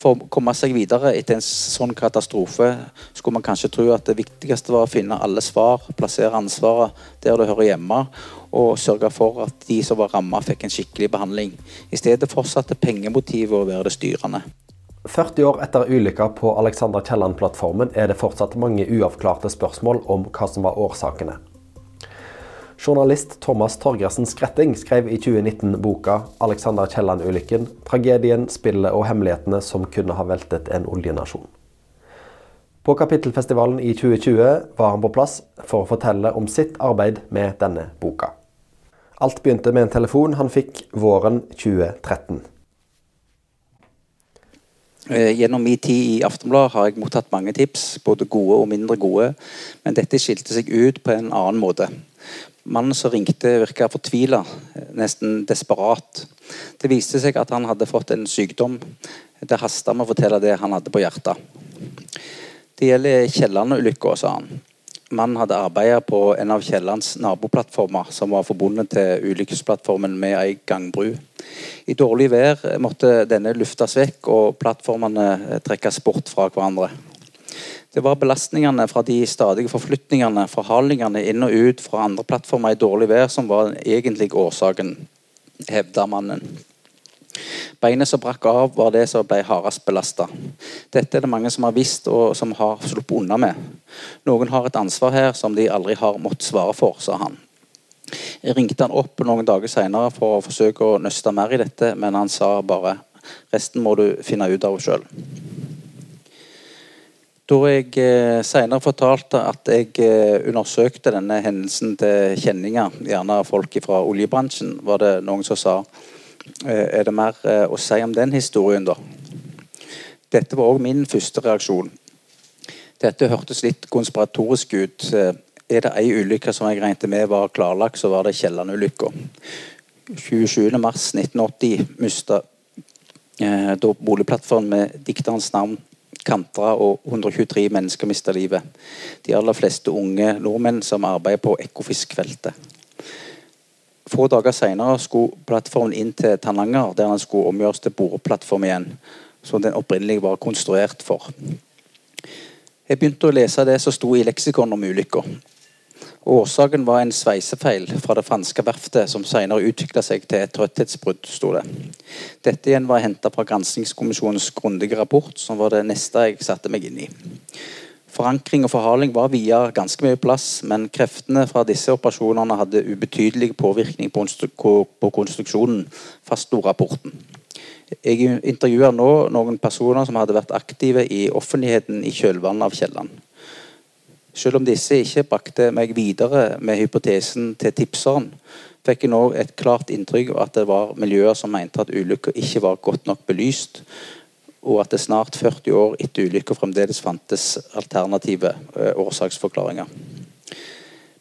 For å komme seg videre etter en sånn katastrofe skulle man kanskje tro at det viktigste var å finne alle svar, plassere ansvaret der det hører hjemme, og sørge for at de som var ramma, fikk en skikkelig behandling. I stedet fortsatte pengemotivet å være det styrende. 40 år etter ulykka på Alexander Kielland-plattformen er det fortsatt mange uavklarte spørsmål om hva som var årsakene. Journalist Thomas Torgersen Skretting skrev i 2019 boka 'Alexander Kielland-ulykken tragedien, spillet og hemmelighetene som kunne ha veltet en oljenasjon'. På Kapittelfestivalen i 2020 var han på plass for å fortelle om sitt arbeid med denne boka. Alt begynte med en telefon han fikk våren 2013. Eh, gjennom min tid i Aftenbladet har jeg mottatt mange tips, både gode og mindre gode, men dette skilte seg ut på en annen måte. Mannen som ringte, virka fortvila, nesten desperat. Det viste seg at han hadde fått en sykdom. Det hasta med å fortelle det han hadde på hjertet. Det gjelder Kielland-ulykka, sa han. Mannen hadde arbeidet på en av Kiellands naboplattformer, som var forbundet til ulykkesplattformen med ei gangbru. I dårlig vær måtte denne luftes vekk og plattformene trekkes bort fra hverandre. Det var belastningene fra de stadige forflytningene, forhalingene inn og ut fra andre plattformer i dårlig vær, som var den egentlige årsaken, hevda mannen. Beinet som brakk av, var det som ble hardest belasta. Dette er det mange som har visst og som har sluppet unna med. Noen har et ansvar her som de aldri har måttet svare for, sa han. Jeg ringte han opp noen dager senere for å forsøke å nøste mer i dette, men han sa bare resten må du finne ut av sjøl. Da jeg eh, senere fortalte at jeg eh, undersøkte denne hendelsen til kjenninger, gjerne folk fra oljebransjen, var det noen som sa eh, Er det mer å si om den historien, da? Dette var òg min første reaksjon. Dette hørtes litt konspiratorisk ut. Er det ei ulykke som jeg regnet med var klarlagt, så var det Kielland-ulykka. 27.3.1980 mista eh, da boligplattformen med dikterens navn kantra og 123 mennesker mista livet. De aller fleste unge nordmenn som arbeider på Ekofiskfeltet. Få dager senere skulle plattformen inn til Tananger, der den skulle omgjøres til boreplattform igjen. Som den opprinnelig var konstruert for. Jeg begynte å lese det som sto i leksikon om ulykka. Årsaken var en sveisefeil fra det franske verftet, som senere utvikla seg til et trøtthetsbrudd. sto det. Dette igjen var henta fra granskingskommisjonens grundige rapport, som var det neste jeg satte meg inn i. Forankring og forhaling var via ganske mye plass, men kreftene fra disse operasjonene hadde ubetydelig påvirkning på konstruksjonen, fastslo rapporten. Jeg intervjuer nå noen personer som hadde vært aktive i offentligheten i kjølvannet av Kielland. Selv om disse ikke brakte meg videre med hypotesen til tipseren, fikk jeg nå et klart inntrykk av at det var miljøer som mente at ulykka ikke var godt nok belyst, og at det snart 40 år etter ulykka fremdeles fantes alternative eh, årsaksforklaringer.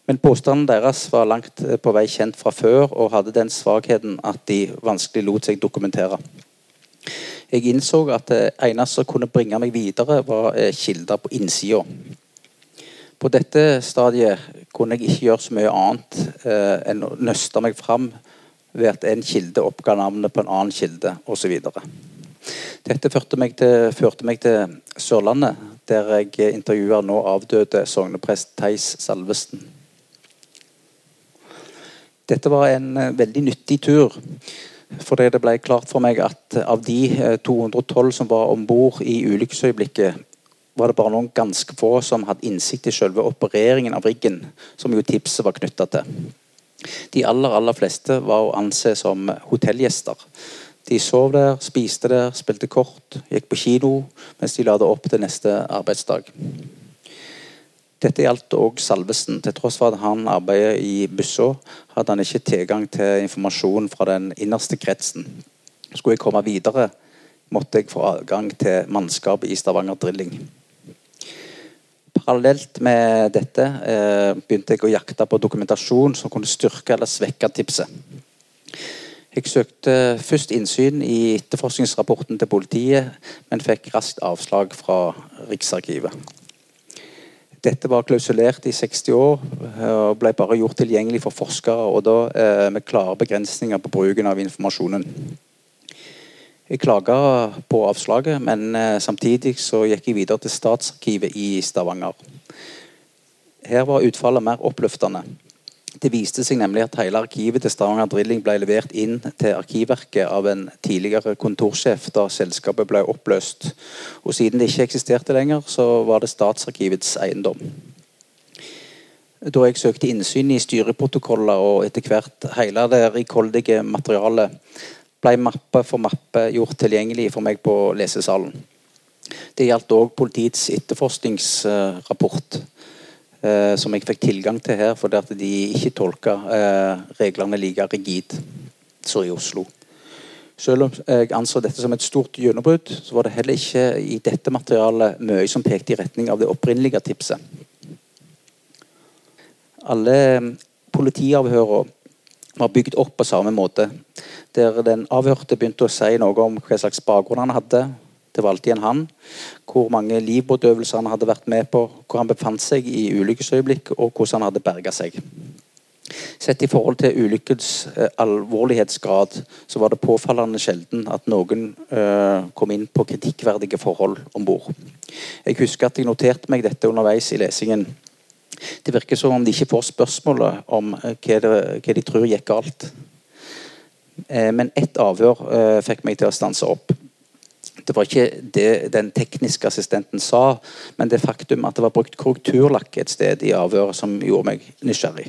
Men påstanden deres var langt eh, på vei kjent fra før, og hadde den svakheten at de vanskelig lot seg dokumentere. Jeg innså at det eneste som kunne bringe meg videre, var eh, kilder på innsida. På dette stadiet kunne jeg ikke gjøre så mye annet eh, enn å nøste meg fram ved at en kilde oppga navnet på en annen kilde osv. Dette førte meg, til, førte meg til Sørlandet, der jeg intervjuer nå avdøde sogneprest Theis Salvesen. Dette var en eh, veldig nyttig tur. Fordi det ble klart for meg at av de 212 eh, som var om bord i ulykkesøyeblikket, var det bare noen ganske få som hadde innsikt i selve opereringen av riggen, som jo tipset var knytta til. De aller, aller fleste var å anse som hotellgjester. De sov der, spiste der, spilte kort, gikk på kino mens de la det opp til neste arbeidsdag. Dette gjaldt òg Salvesen. Til tross for at han arbeidet i Busså, hadde han ikke tilgang til informasjon fra den innerste kretsen. Skulle jeg komme videre, måtte jeg få adgang til mannskapet i Stavanger Drilling. Parallelt med dette eh, begynte jeg å jakte på dokumentasjon som kunne styrke eller svekke tipset. Jeg søkte først innsyn i etterforskningsrapporten til politiet, men fikk raskt avslag fra Riksarkivet. Dette var klausulert i 60 år og ble bare gjort tilgjengelig for forskere, og da eh, med klare begrensninger på bruken av informasjonen. Jeg klaga på avslaget, men eh, samtidig så gikk jeg videre til Statsarkivet i Stavanger. Her var utfallet mer oppløftende. Det viste seg nemlig at hele arkivet til Stavanger Drilling ble levert inn til Arkivverket av en tidligere kontorsjef da selskapet ble oppløst. Og siden det ikke eksisterte lenger, så var det Statsarkivets eiendom. Da jeg søkte innsyn i styreprotokoller og etter hvert hele det rikholdige materialet, ble mappe for mappe gjort tilgjengelig for meg på lesesalen. Det gjaldt òg politiets etterforskningsrapport eh, som jeg fikk tilgang til her, fordi at de ikke tolka eh, reglene like rigid som i Oslo. Selv om jeg anså dette som et stort gjennombrudd, så var det heller ikke i dette materialet mye som pekte i retning av det opprinnelige tipset. Alle politiavhørene var bygd opp på samme måte. Der den avhørte begynte å si noe om hva slags bakgrunn han hadde, det var alltid en han. Hvor mange livbåtøvelser han hadde vært med på, hvor han befant seg i ulykkesøyeblikk, og hvordan han hadde berga seg. Sett i forhold til ulykkens eh, alvorlighetsgrad så var det påfallende sjelden at noen eh, kom inn på kritikkverdige forhold om bord. Jeg husker at jeg noterte meg dette underveis i lesingen. Det virker som om de ikke får spørsmålet om eh, hva, det, hva de tror gikk galt. Eh, men ett avhør eh, fikk meg til å stanse opp det var ikke det den tekniske assistenten sa, men det faktum at det var brukt korrekturlakk et sted i avhøret som gjorde meg nysgjerrig.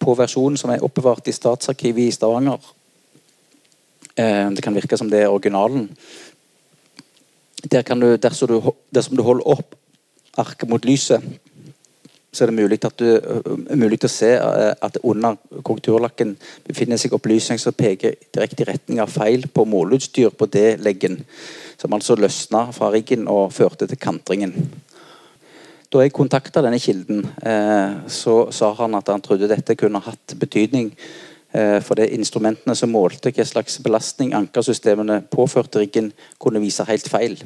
På versjonen som er oppbevart i Statsarkivet i Stavanger Det kan virke som det er originalen. Der kan du, dersom du, dersom du holder opp arket mot lyset, så er det mulig, at du, mulig å se at under korrekturlakken befinner seg opplysninger som peker direkte i retning av feil på måleutstyr på D-leggen, som altså løsna fra riggen og førte til kantringen. Da jeg kontakta denne kilden, så sa han at han trodde dette kunne hatt betydning for det instrumentene som målte hva slags belastning ankersystemene påførte riggen, kunne vise helt feil.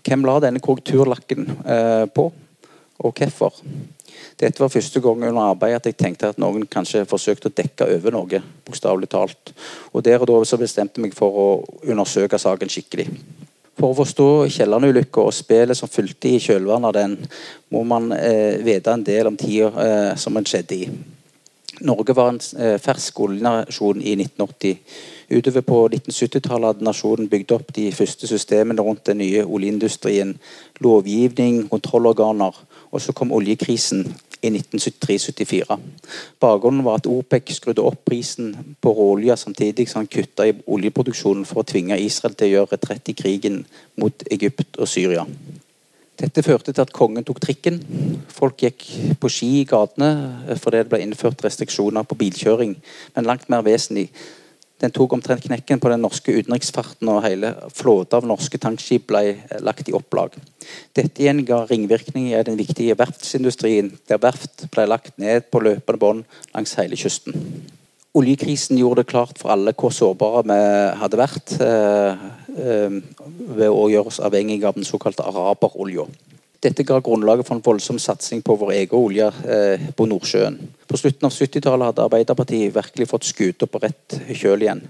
Hvem la denne korrekturlakken på? Og hvorfor. Dette var første gang under arbeidet at jeg tenkte at noen kanskje forsøkte å dekke over noe. bokstavelig talt. Og Der og da så bestemte jeg meg for å undersøke saken skikkelig. For å forstå Kielland-ulykka og spillet som fulgte i kjølvannet av den, må man eh, vite en del om tida eh, som den skjedde i. Norge var en eh, fersk oljenasjon i 1980. Utover på 1970-tallet hadde nasjonen bygd opp de første systemene rundt den nye oljeindustrien. Lovgivning, kontrollorganer og så kom oljekrisen i 1973-74. Bakgrunnen var at OPEC skrudde opp prisen på råolje samtidig som han kutta i oljeproduksjonen for å tvinge Israel til å gjøre retrett i krigen mot Egypt og Syria. Dette førte til at kongen tok trikken. Folk gikk på ski i gatene fordi det ble innført restriksjoner på bilkjøring. Men langt mer vesentlig den tok omtrent knekken på den norske utenriksfarten, og hele flåten av norske tankskip ble eh, lagt i opplag. Dette igjen ga ringvirkninger i den viktige verftsindustrien, der verft ble lagt ned på løpende bånd langs hele kysten. Oljekrisen gjorde det klart for alle hvor sårbare vi hadde vært eh, eh, ved å gjøre oss avhengig av den såkalte araberolja. Dette ga grunnlaget for en voldsom satsing på vår egen olje eh, på Nordsjøen. På slutten av 70-tallet hadde Arbeiderpartiet virkelig fått skuta på rett kjøl igjen.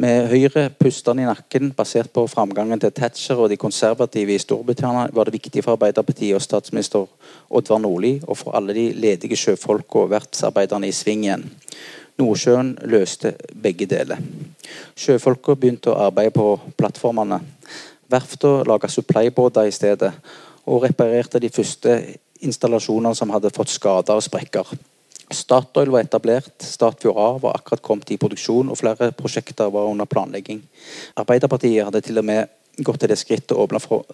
Med Høyre pustende i nakken, basert på framgangen til Thatcher og de konservative i Storbritannia, var det viktig for Arbeiderpartiet og statsminister Oddvar Nordli og for alle de ledige sjøfolk og verftsarbeiderne i sving igjen. Nordsjøen løste begge deler. Sjøfolka begynte å arbeide på plattformene. Verftene laga supplybåter i stedet og reparerte de første installasjonene som hadde fått skader og sprekker. Statoil var etablert, Statfjord A var akkurat kommet i produksjon, og flere prosjekter var under planlegging. Arbeiderpartiet hadde til og med gått til det skrittet å åpne for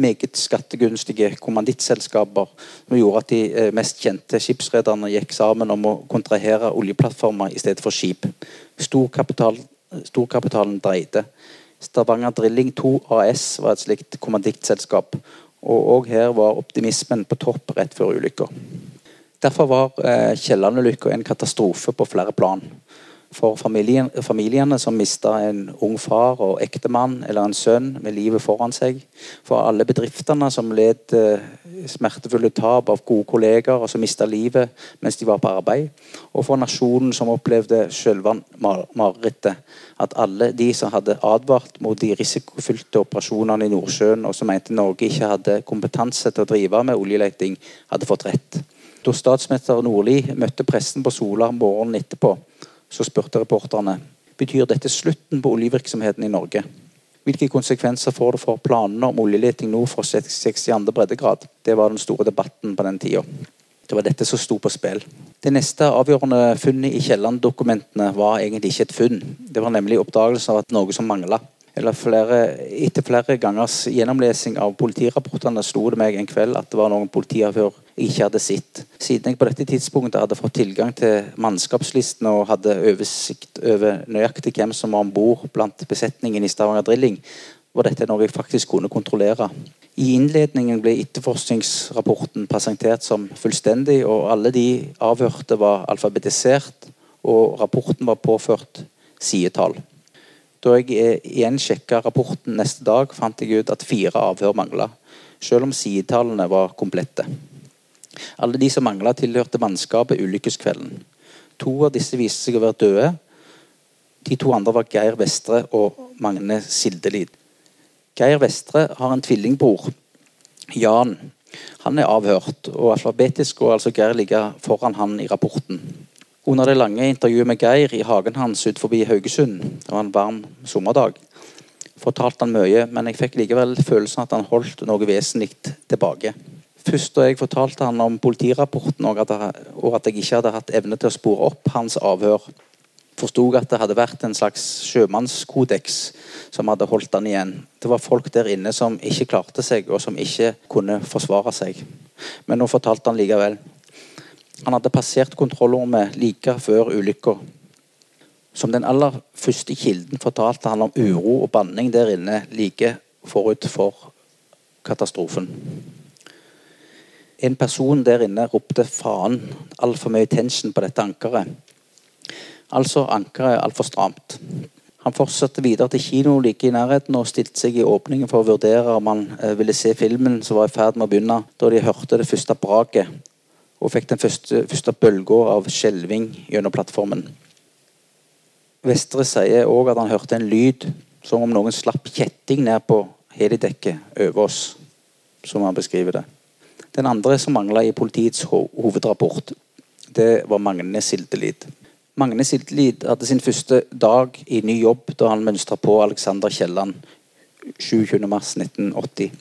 meget skattegunstige kommandittselskaper, som gjorde at de eh, mest kjente skipsrederne gikk sammen om å kontrahere oljeplattformer i stedet for skip. Storkapital, storkapitalen dreide. Stavanger Drilling 2 AS var et slikt kommandittselskap, og òg her var optimismen på topp rett før ulykka. Derfor var eh, Kielland-ulykka en katastrofe på flere plan. For familien, familiene som mista en ung far og ektemann eller en sønn med livet foran seg. For alle bedriftene som led eh, smertefulle tap av gode kolleger og som mista livet mens de var på arbeid. Og for nasjonen som opplevde selve marerittet. At alle de som hadde advart mot de risikofylte operasjonene i Nordsjøen, og som mente Norge ikke hadde kompetanse til å drive med oljeleting, hadde fått rett. Da statsminister Nordli møtte pressen på Sola morgenen etterpå, så spurte reporterne betyr dette slutten på oljevirksomheten i Norge. Hvilke konsekvenser får det for planene om oljeleting nord for 62. breddegrad? Det var den store debatten på den tida. Det var dette som sto på spill. Det neste avgjørende funnet i Kielland-dokumentene var egentlig ikke et funn. Det var nemlig oppdagelsen av at noe som mangla eller flere, etter flere gangers gjennomlesing av politirapportene slo det meg en kveld at det var noen politiavhør jeg ikke hadde sett. Siden jeg på dette tidspunktet hadde fått tilgang til mannskapslisten og hadde oversikt over nøyaktig hvem som var om bord blant besetningen i Stavanger Drilling, var dette noe jeg faktisk kunne kontrollere. I innledningen ble etterforskningsrapporten presentert som fullstendig, og alle de avhørte var alfabetisert, og rapporten var påført sidetall. Da jeg igjen sjekka rapporten neste dag, fant jeg ut at fire avhør mangla, selv om sidetallene var komplette. Alle de som mangla, tilhørte mannskapet ulykkeskvelden. To av disse viste seg å være døde. De to andre var Geir Vestre og Magne Sildelid. Geir Vestre har en tvillingbror, Jan. Han er avhørt, og alfabetisk går altså Geir ligge foran han i rapporten. Under det lange intervjuet med Geir i hagen hans ut Haugesund, det var en varm sommerdag, fortalte han mye, men jeg fikk likevel følelsen at han holdt noe vesentlig tilbake. Først da jeg fortalte han om politirapporten og at, jeg, og at jeg ikke hadde hatt evne til å spore opp hans avhør, forsto jeg at det hadde vært en slags sjømannskodeks som hadde holdt han igjen. Det var folk der inne som ikke klarte seg, og som ikke kunne forsvare seg. Men nå fortalte han likevel. Han hadde passert kontrollrommet like før ulykka. Som den aller første kilden fortalte han om uro og banning der inne like forut for katastrofen. En person der inne ropte 'faen', altfor mye tension på dette ankeret. Altså ankeret altfor stramt. Han fortsatte videre til kino like i nærheten og stilte seg i åpningen for å vurdere om han eh, ville se filmen som var i ferd med å begynne, da de hørte det første braket og fikk den første, første bølga av skjelving gjennom plattformen. Vestre sier òg at han hørte en lyd som om noen slapp kjetting ned på helidekket over oss, som han beskriver det. Den andre som mangla i politiets hovedrapport, det var Magne Sildelid. Magne Sildelid hadde sin første dag i ny jobb da han mønstra på Alexander Kielland 27.3.1980.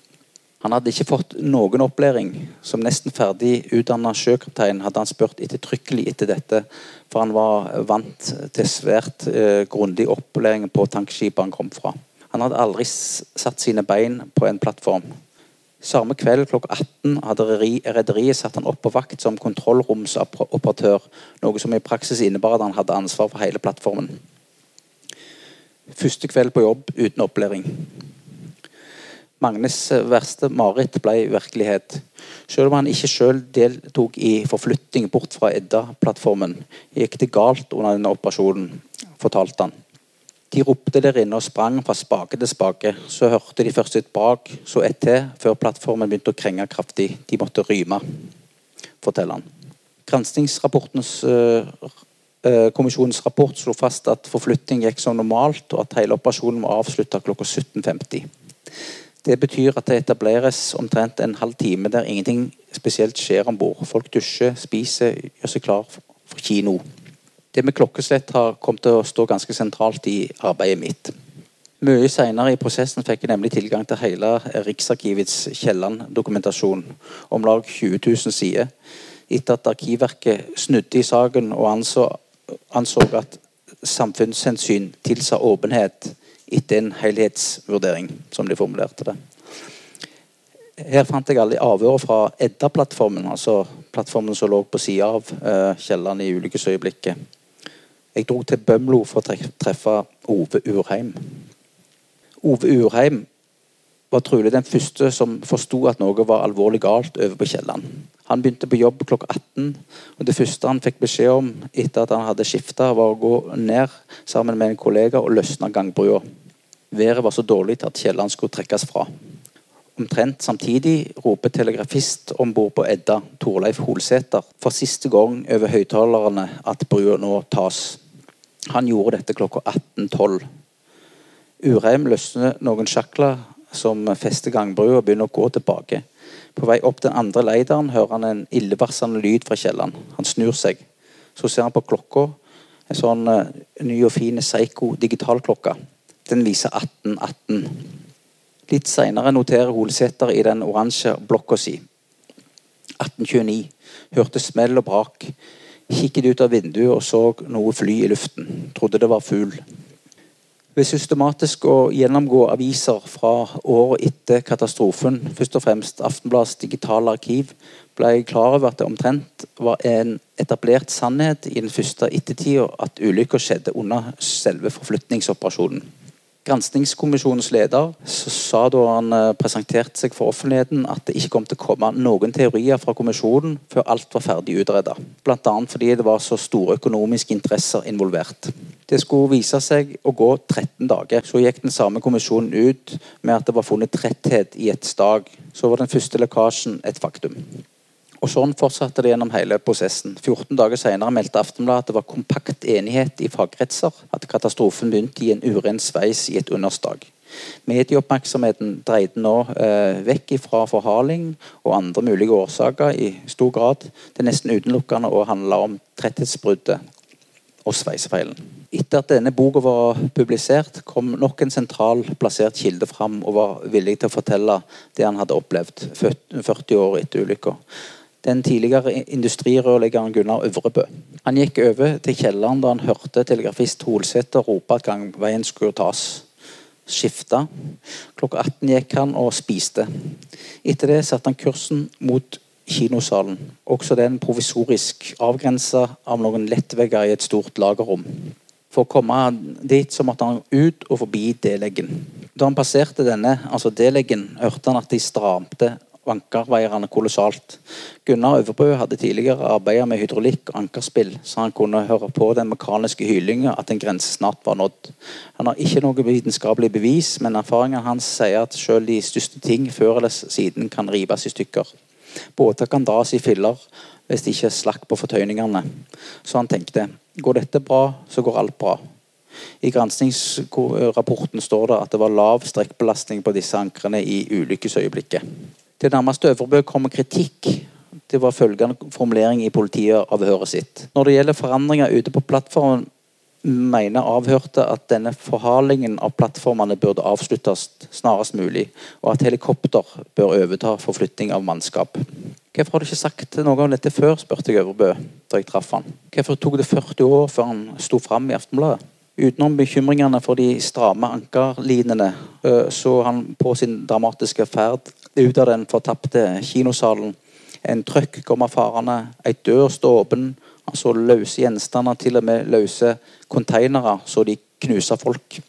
Han hadde ikke fått noen opplæring. Som nesten ferdig utdanna sjøkaptein hadde han spurt ettertrykkelig etter dette, for han var vant til svært eh, grundig opplæring på tankskipet han kom fra. Han hadde aldri satt sine bein på en plattform. Samme kveld klokka 18 hadde rederiet satt han opp på vakt som kontrollromsoperatør, noe som i praksis innebar at han hadde ansvar for hele plattformen. Første kveld på jobb uten opplæring. Magnes verste mareritt ble virkelighet. Selv om han ikke selv deltok i forflytting bort fra Edda-plattformen, gikk det galt under denne operasjonen, fortalte han. De ropte der inne og sprang fra spake til spake. Så hørte de først et brak, så et til, før plattformen begynte å krenge kraftig. De måtte ryme, forteller han. Granskingsrapportens uh, Kommisjonens rapport slo fast at forflytting gikk som normalt, og at hele operasjonen var avslutta klokka 17.50. Det betyr at det etableres omtrent en halv time der ingenting spesielt skjer om bord. Folk dusjer, spiser, gjør seg klar for kino. Det med klokkeslett har kommet til å stå ganske sentralt i arbeidet mitt. Mye senere i prosessen fikk jeg nemlig tilgang til hele Riksarkivets Kielland-dokumentasjon, om lag 20 000 sider, etter at Arkivverket snudde i saken og anså, anså at samfunnshensyn tilsa åpenhet etter en helhetsvurdering, som de formulerte det. Her fant jeg alle avhørene fra Edda-plattformen, altså plattformen som lå på sida av uh, Kielland i ulykkesøyeblikket. Jeg dro til Bømlo for å treffe Ove Urheim. Ove Urheim var trolig den første som forsto at noe var alvorlig galt over på Kielland. Han begynte på jobb klokka 18, og det første han fikk beskjed om etter at han hadde skifta, var å gå ned sammen med en kollega og løsne gangbrua. Været var så dårlig at Kielland skulle trekkes fra. Omtrent samtidig roper telegrafist om bord på Edda, Torleif Holsæter, for siste gang over høyttalerne at brua nå tas. Han gjorde dette klokka 18.12. Ureim løsner noen sjakler som fester gangbrua og begynner å gå tilbake. På vei opp den andre leideren hører han en illevarslende lyd fra kjelleren. Han snur seg. Så ser han på klokka. En sånn uh, ny og fin Seigo digitalklokke. Den viser 18.18. Litt seinere noterer Holsæter i den oransje blokka si. 1829. Hørte smell og brak. Kikket ut av vinduet og så noe fly i luften. Trodde det var fugl. Ved systematisk å gjennomgå aviser fra året etter katastrofen, først og fremst Aftenbladets digitale arkiv, ble jeg klar over at det omtrent var en etablert sannhet i den første ettertida at ulykka skjedde under selve forflytningsoperasjonen. Granskingskommisjonens leder sa da han eh, presenterte seg for offentligheten at det ikke kom til å komme noen teorier fra kommisjonen før alt var ferdig utredet. Bl.a. fordi det var så store økonomiske interesser involvert. Det skulle vise seg å gå 13 dager. Så gikk den samme kommisjonen ut med at det var funnet tretthet i et stag. Så var den første lekkasjen et faktum. Og Sånn fortsatte det gjennom hele prosessen. 14 dager senere meldte Aftenbladet at det var kompakt enighet i fagkretser at katastrofen begynte i en uren sveis i et understag. Medieoppmerksomheten dreide nå eh, vekk fra forhaling og andre mulige årsaker i stor grad til nesten utelukkende å handle om tretthetsbruddet og sveisefeilen. Etter at denne boka var publisert, kom nok en sentral plassert kilde fram og var villig til å fortelle det han hadde opplevd 40 år etter ulykka den tidligere industrirørleggeren Gunnar Øvrebø. Han gikk over til kjelleren da han hørte telegrafist Holsæter rope at gangveien skulle tas. Skifta. Klokka 18 gikk han og spiste. Etter det satte han kursen mot kinosalen. Også den provisorisk avgrensa av noen lettvegger i et stort lagerrom. For å komme dit så måtte han ut og forbi D-leggen. Da han passerte denne, altså D-leggen, hørte han at de stramte ankerveierne kolossalt. Gunnar Øverbø hadde tidligere arbeidet med hydraulikk og ankerspill, så han kunne høre på den mekaniske hylinga at en grense snart var nådd. Han har ikke noe vitenskapelig bevis, men erfaringen hans sier at selv de største ting før eller siden kan rives i stykker. Båter kan dras i filler hvis de ikke er slakk på fortøyningene. Så han tenkte går dette bra, så går alt bra. I granskingsrapporten står det at det var lav strekkbelastning på disse ankrene i ulykkesøyeblikket. Til nærmeste Øvrebø kommer kritikk. Det var følgende formulering i politiavhøret sitt. Når det gjelder forandringer ute på plattformen, mener avhørte at denne forhalingen av plattformene burde avsluttes snarest mulig, og at helikopter bør overta forflytting av mannskap. Hvorfor har du ikke sagt noe om dette før, spurte jeg Øvrebø da jeg traff han. Hvorfor tok det 40 år før han sto fram i Aftenbladet? Utenom bekymringene for de stramme ankerlinene så han på sin dramatiske ferd ut av den fortapte kinosalen. En trøkk kommer farende, ei dør står åpen. Han så løse gjenstander, til og med løse konteinere, så de knuser folk.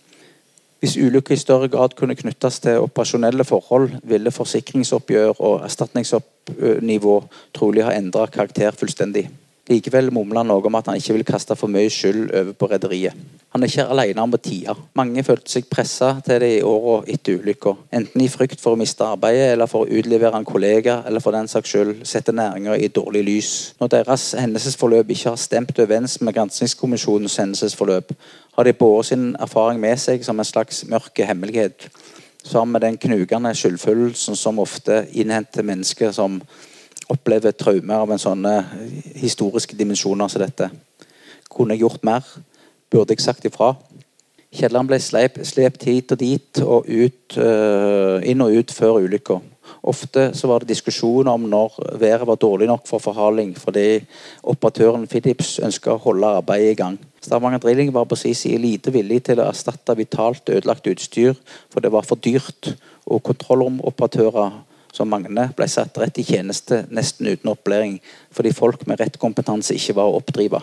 Hvis ulykker i større grad kunne knyttes til operasjonelle forhold, ville forsikringsoppgjør og erstatningsoppnivå trolig ha endret karakter fullstendig. Likevel mumler han noe om at han ikke vil kaste for mye skyld over på rederiet. Han er ikke alene om å tie. Mange følte seg pressa til det i åra etter ulykka. Enten i frykt for å miste arbeidet, eller for å utlevere en kollega, eller for den saks skyld sette næringa i dårlig lys. Når deres hendelsesforløp ikke har stemt overens med granskingskommisjonens hendelsesforløp, har de båret sin erfaring med seg som en slags mørk hemmelighet. Sammen med den knugende skyldfølelsen som ofte innhenter mennesker som opplever traumer av en sånne historiske dimensjoner som dette. Kunne jeg gjort mer? Burde jeg sagt ifra? Kjelleren ble slept hit og dit og ut, uh, inn og ut før ulykka. Ofte så var det diskusjoner om når været var dårlig nok for forhaling, fordi operatøren Philips ønska å holde arbeidet i gang. Stavanger Drilling var på sin side lite villig til å erstatte vitalt ødelagt utstyr, for det var for dyrt. Og kontrollromoperatører som Magne ble satt rett i tjeneste nesten uten opplæring, fordi folk med rett kompetanse ikke var å oppdrive.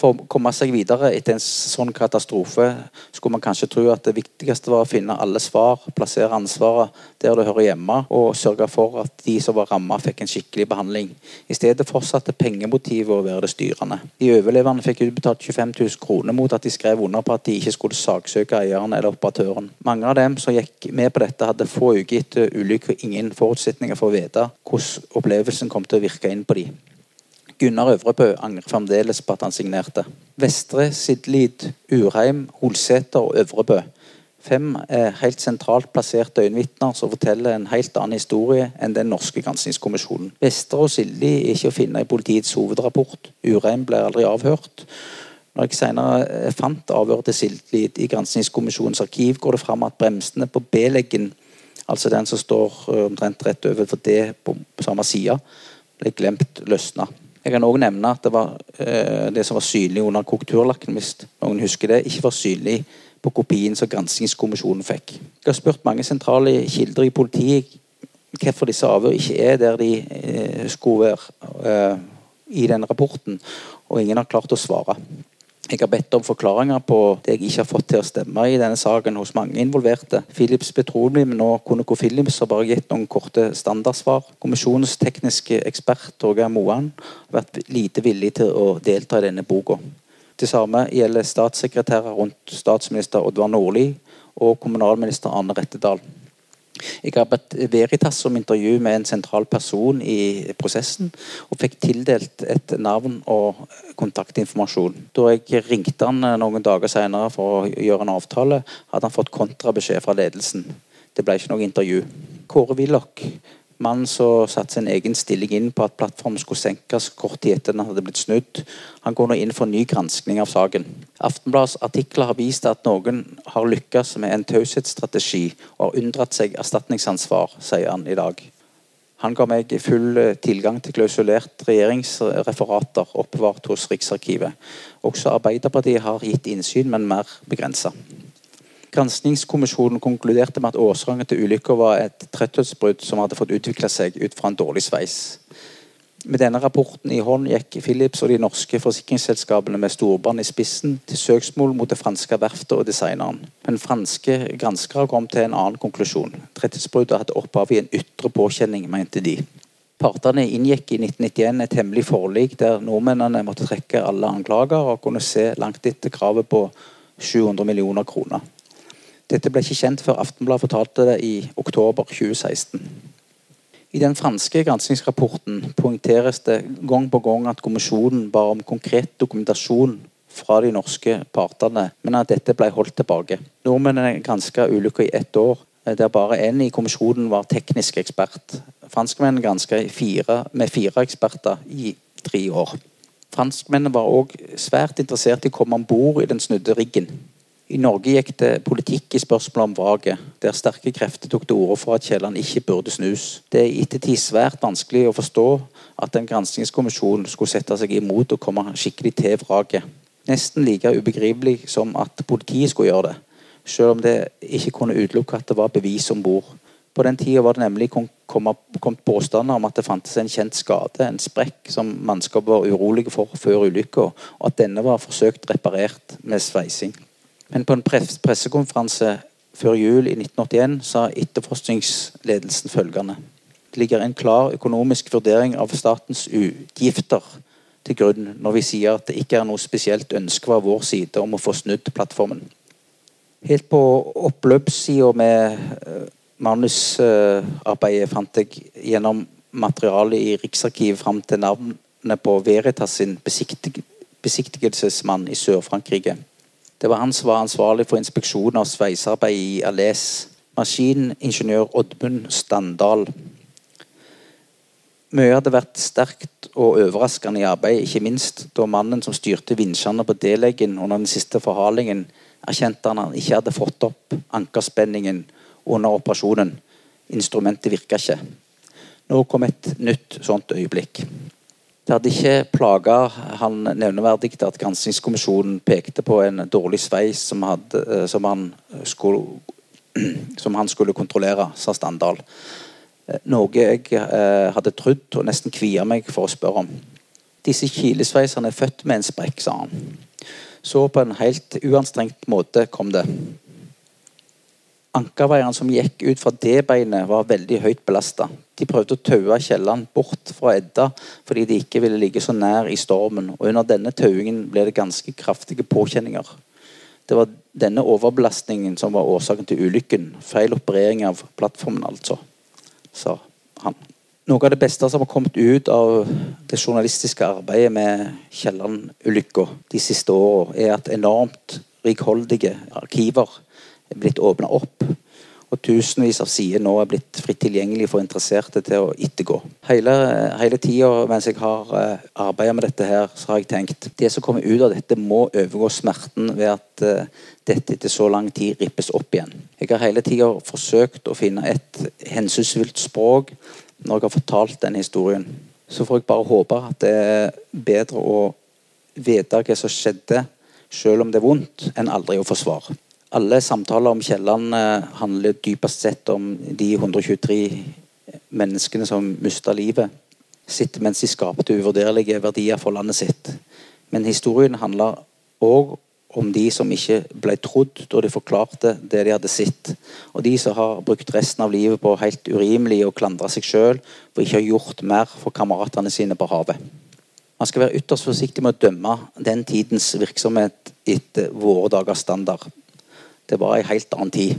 For å komme seg videre etter en sånn katastrofe skulle man kanskje tro at det viktigste var å finne alle svar, plassere ansvaret der det hører hjemme, og sørge for at de som var rammet, fikk en skikkelig behandling. I stedet fortsatte pengemotivet å være det styrende. De overlevende fikk utbetalt 25 000 kroner mot at de skrev under på at de ikke skulle saksøke eieren eller operatøren. Mange av dem som gikk med på dette, hadde få uker etter ulykken ingen forutsetninger for å vite hvordan opplevelsen kom til å virke inn på dem. Gunnar Øvrebø angrer fremdeles på at han signerte. Vestre, Sidlid, Urheim, Holsæter og Øvrebø. Fem er helt sentralt plasserte øyenvitner som forteller en helt annen historie enn den norske granskingskommisjonen. Vestre og Sildi er ikke å finne i politiets hovedrapport. Urheim ble aldri avhørt. Når jeg senere fant avhøret til Sildlid i granskingskommisjonens arkiv, går det fram at bremsene på B-leggen, altså den som står omtrent rett over for D på samme side, ble glemt løsna. Jeg kan òg nevne at det, var, eh, det som var synlig under korrekturlakken, hvis noen husker det, ikke var synlig på kopien som granskingskommisjonen fikk. Jeg har spurt mange sentrale kilder i politiet hvorfor disse avhør ikke er der de eh, skulle være eh, i den rapporten, og ingen har klart å svare. Jeg har bedt om forklaringer på det jeg ikke har fått til å stemme i denne saken hos mange involverte. Philips Petroleum og Conoco Philips har bare gitt noen korte standardsvar. Kommisjonens tekniske ekspert Torgeir Moan har vært lite villig til å delta i denne boka. Det samme gjelder statssekretærer rundt statsminister Oddvar Nordli og kommunalminister Arne Rettedal. Jeg har bedt Veritas om intervju med en sentral person i prosessen, og fikk tildelt et navn og kontaktinformasjon. Da jeg ringte han noen dager senere for å gjøre en avtale, hadde han fått kontrabeskjed fra ledelsen. Det ble ikke noe intervju. Kåre Willoch mannen som satte sin egen stilling inn på at plattformen skulle senkes kort tid etter den hadde blitt snudd. Han går nå inn for ny granskning av saken. Aftenbladets artikler har vist at noen har lykkes med en taushetsstrategi og har unndratt seg erstatningsansvar, sier han i dag. Han ga meg full tilgang til klausulert regjeringsreferater oppbevart hos Riksarkivet. Også Arbeiderpartiet har gitt innsyn, men mer begrensa. Granskingskommisjonen konkluderte med at årsaken til ulykka var et tretthetsbrudd som hadde fått utvikle seg ut fra en dårlig sveis. Med denne rapporten i hånd gikk Philips og de norske forsikringsselskapene med storbånd i spissen til søksmål mot det franske verftet og designeren. Men franske granskere kom til en annen konklusjon. Tretthetsbruddet hadde opphav i en ytre påkjenning, mente de. Partene inngikk i 1991 et hemmelig forlik der nordmennene måtte trekke alle anklager og kunne se langt etter kravet på 700 millioner kroner. Dette ble ikke kjent før Aftenbladet fortalte det i oktober 2016. I den franske granskingsrapporten poengteres det gang på gang at kommisjonen ba om konkret dokumentasjon fra de norske partene, men at dette ble holdt tilbake. Nordmennene granska ulykka i ett år, der bare én i kommisjonen var teknisk ekspert. Franskmennene granska med fire eksperter i tre år. Franskmennene var òg svært interessert i å komme om bord i den snudde riggen. I Norge gikk det politikk i spørsmålet om vraket, der sterke krefter tok til orde for at Kielland ikke burde snus. Det er i ettertid svært vanskelig å forstå at en granskingskommisjon skulle sette seg imot å komme skikkelig til vraket. Nesten like ubegripelig som at politiet skulle gjøre det, selv om det ikke kunne utelukke at det var bevis om bord. På den tida var det nemlig kommet påstander om at det fantes en kjent skade, en sprekk, som mannskapet var urolige for før ulykka, og at denne var forsøkt reparert med sveising. Men på en pressekonferanse før jul i 1981 sa etterforskningsledelsen følgende. Det ligger en klar økonomisk vurdering av statens utgifter til grunn når vi sier at det ikke er noe spesielt ønske fra vår side om å få snudd plattformen. Helt på oppløpssida med eh, manusarbeidet fant jeg gjennom materialet i Riksarkivet fram til navnet på Veritas sin besiktigelsesmann i Sør-Frankrike. Det var han som var ansvarlig for inspeksjon av sveisearbeid i Ales. Maskiningeniør Oddmund Standal. Mye hadde vært sterkt og overraskende i arbeidet, ikke minst da mannen som styrte vinsjene på D-leggen under den siste forhalingen, erkjente han han ikke hadde fått opp ankerspenningen under operasjonen. Instrumentet virka ikke. Nå kom et nytt sånt øyeblikk. Det hadde ikke plaga han nevneverdig at granskingskommisjonen pekte på en dårlig sveis som, hadde, eh, som, han skulle, som, han skulle, kontrollere, sa Standal. Eh, noe jeg eh, hadde trodd og nesten kvia meg for å spørre om. Disse kilesveiserne er født med en sprekk, sa han. Så på en helt uanstrengt måte kom det. Ankerveieren som gikk ut fra det beinet, var veldig høyt belasta. De prøvde å taue Kielland bort fra Edda fordi de ikke ville ligge så nær i stormen. og Under denne tauingen ble det ganske kraftige påkjenninger. Det var denne overbelastningen som var årsaken til ulykken. Feil operering av plattformen, altså, sa han. Noe av det beste som har kommet ut av det journalistiske arbeidet med Kielland-ulykka de siste åra, er at enormt rikholdige arkiver er blitt åpna opp. Og tusenvis av sider nå er blitt fritt tilgjengelig for interesserte til å ettergå. Hele, hele tida mens jeg har arbeida arbeidet med dette, her, så har jeg tenkt det som kommer ut av dette, må overgå smerten ved at uh, dette etter så lang tid rippes opp igjen. Jeg har hele tida forsøkt å finne et hensynsfullt språk når jeg har fortalt den historien. Så får jeg bare håpe at det er bedre å vite hva som skjedde, selv om det er vondt, enn aldri å få svar. Alle samtaler om Kielland eh, handler dypest sett om de 123 menneskene som mista livet sitt mens de skapte uvurderlige verdier for landet sitt. Men historien handler òg om de som ikke ble trodd da de forklarte det de hadde sett. Og de som har brukt resten av livet på helt urimelig å klandre seg sjøl for ikke å ha gjort mer for kameratene sine på havet. Man skal være ytterst forsiktig med å dømme den tidens virksomhet etter våre dagers standard. Det var ei helt annen tid.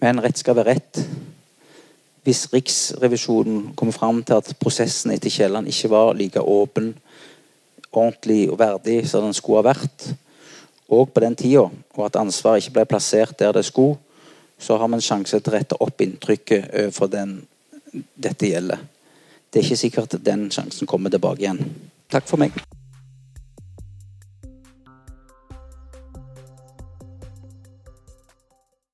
Men rett skal være rett. Hvis Riksrevisjonen kommer fram til at prosessen etter Kielland ikke var like åpen, ordentlig og verdig som den skulle ha vært, og på den tida, og at ansvaret ikke ble plassert der det skulle, så har vi en sjanse til å rette opp inntrykket overfor den dette gjelder. Det er ikke sikkert at den sjansen kommer tilbake igjen. Takk for meg.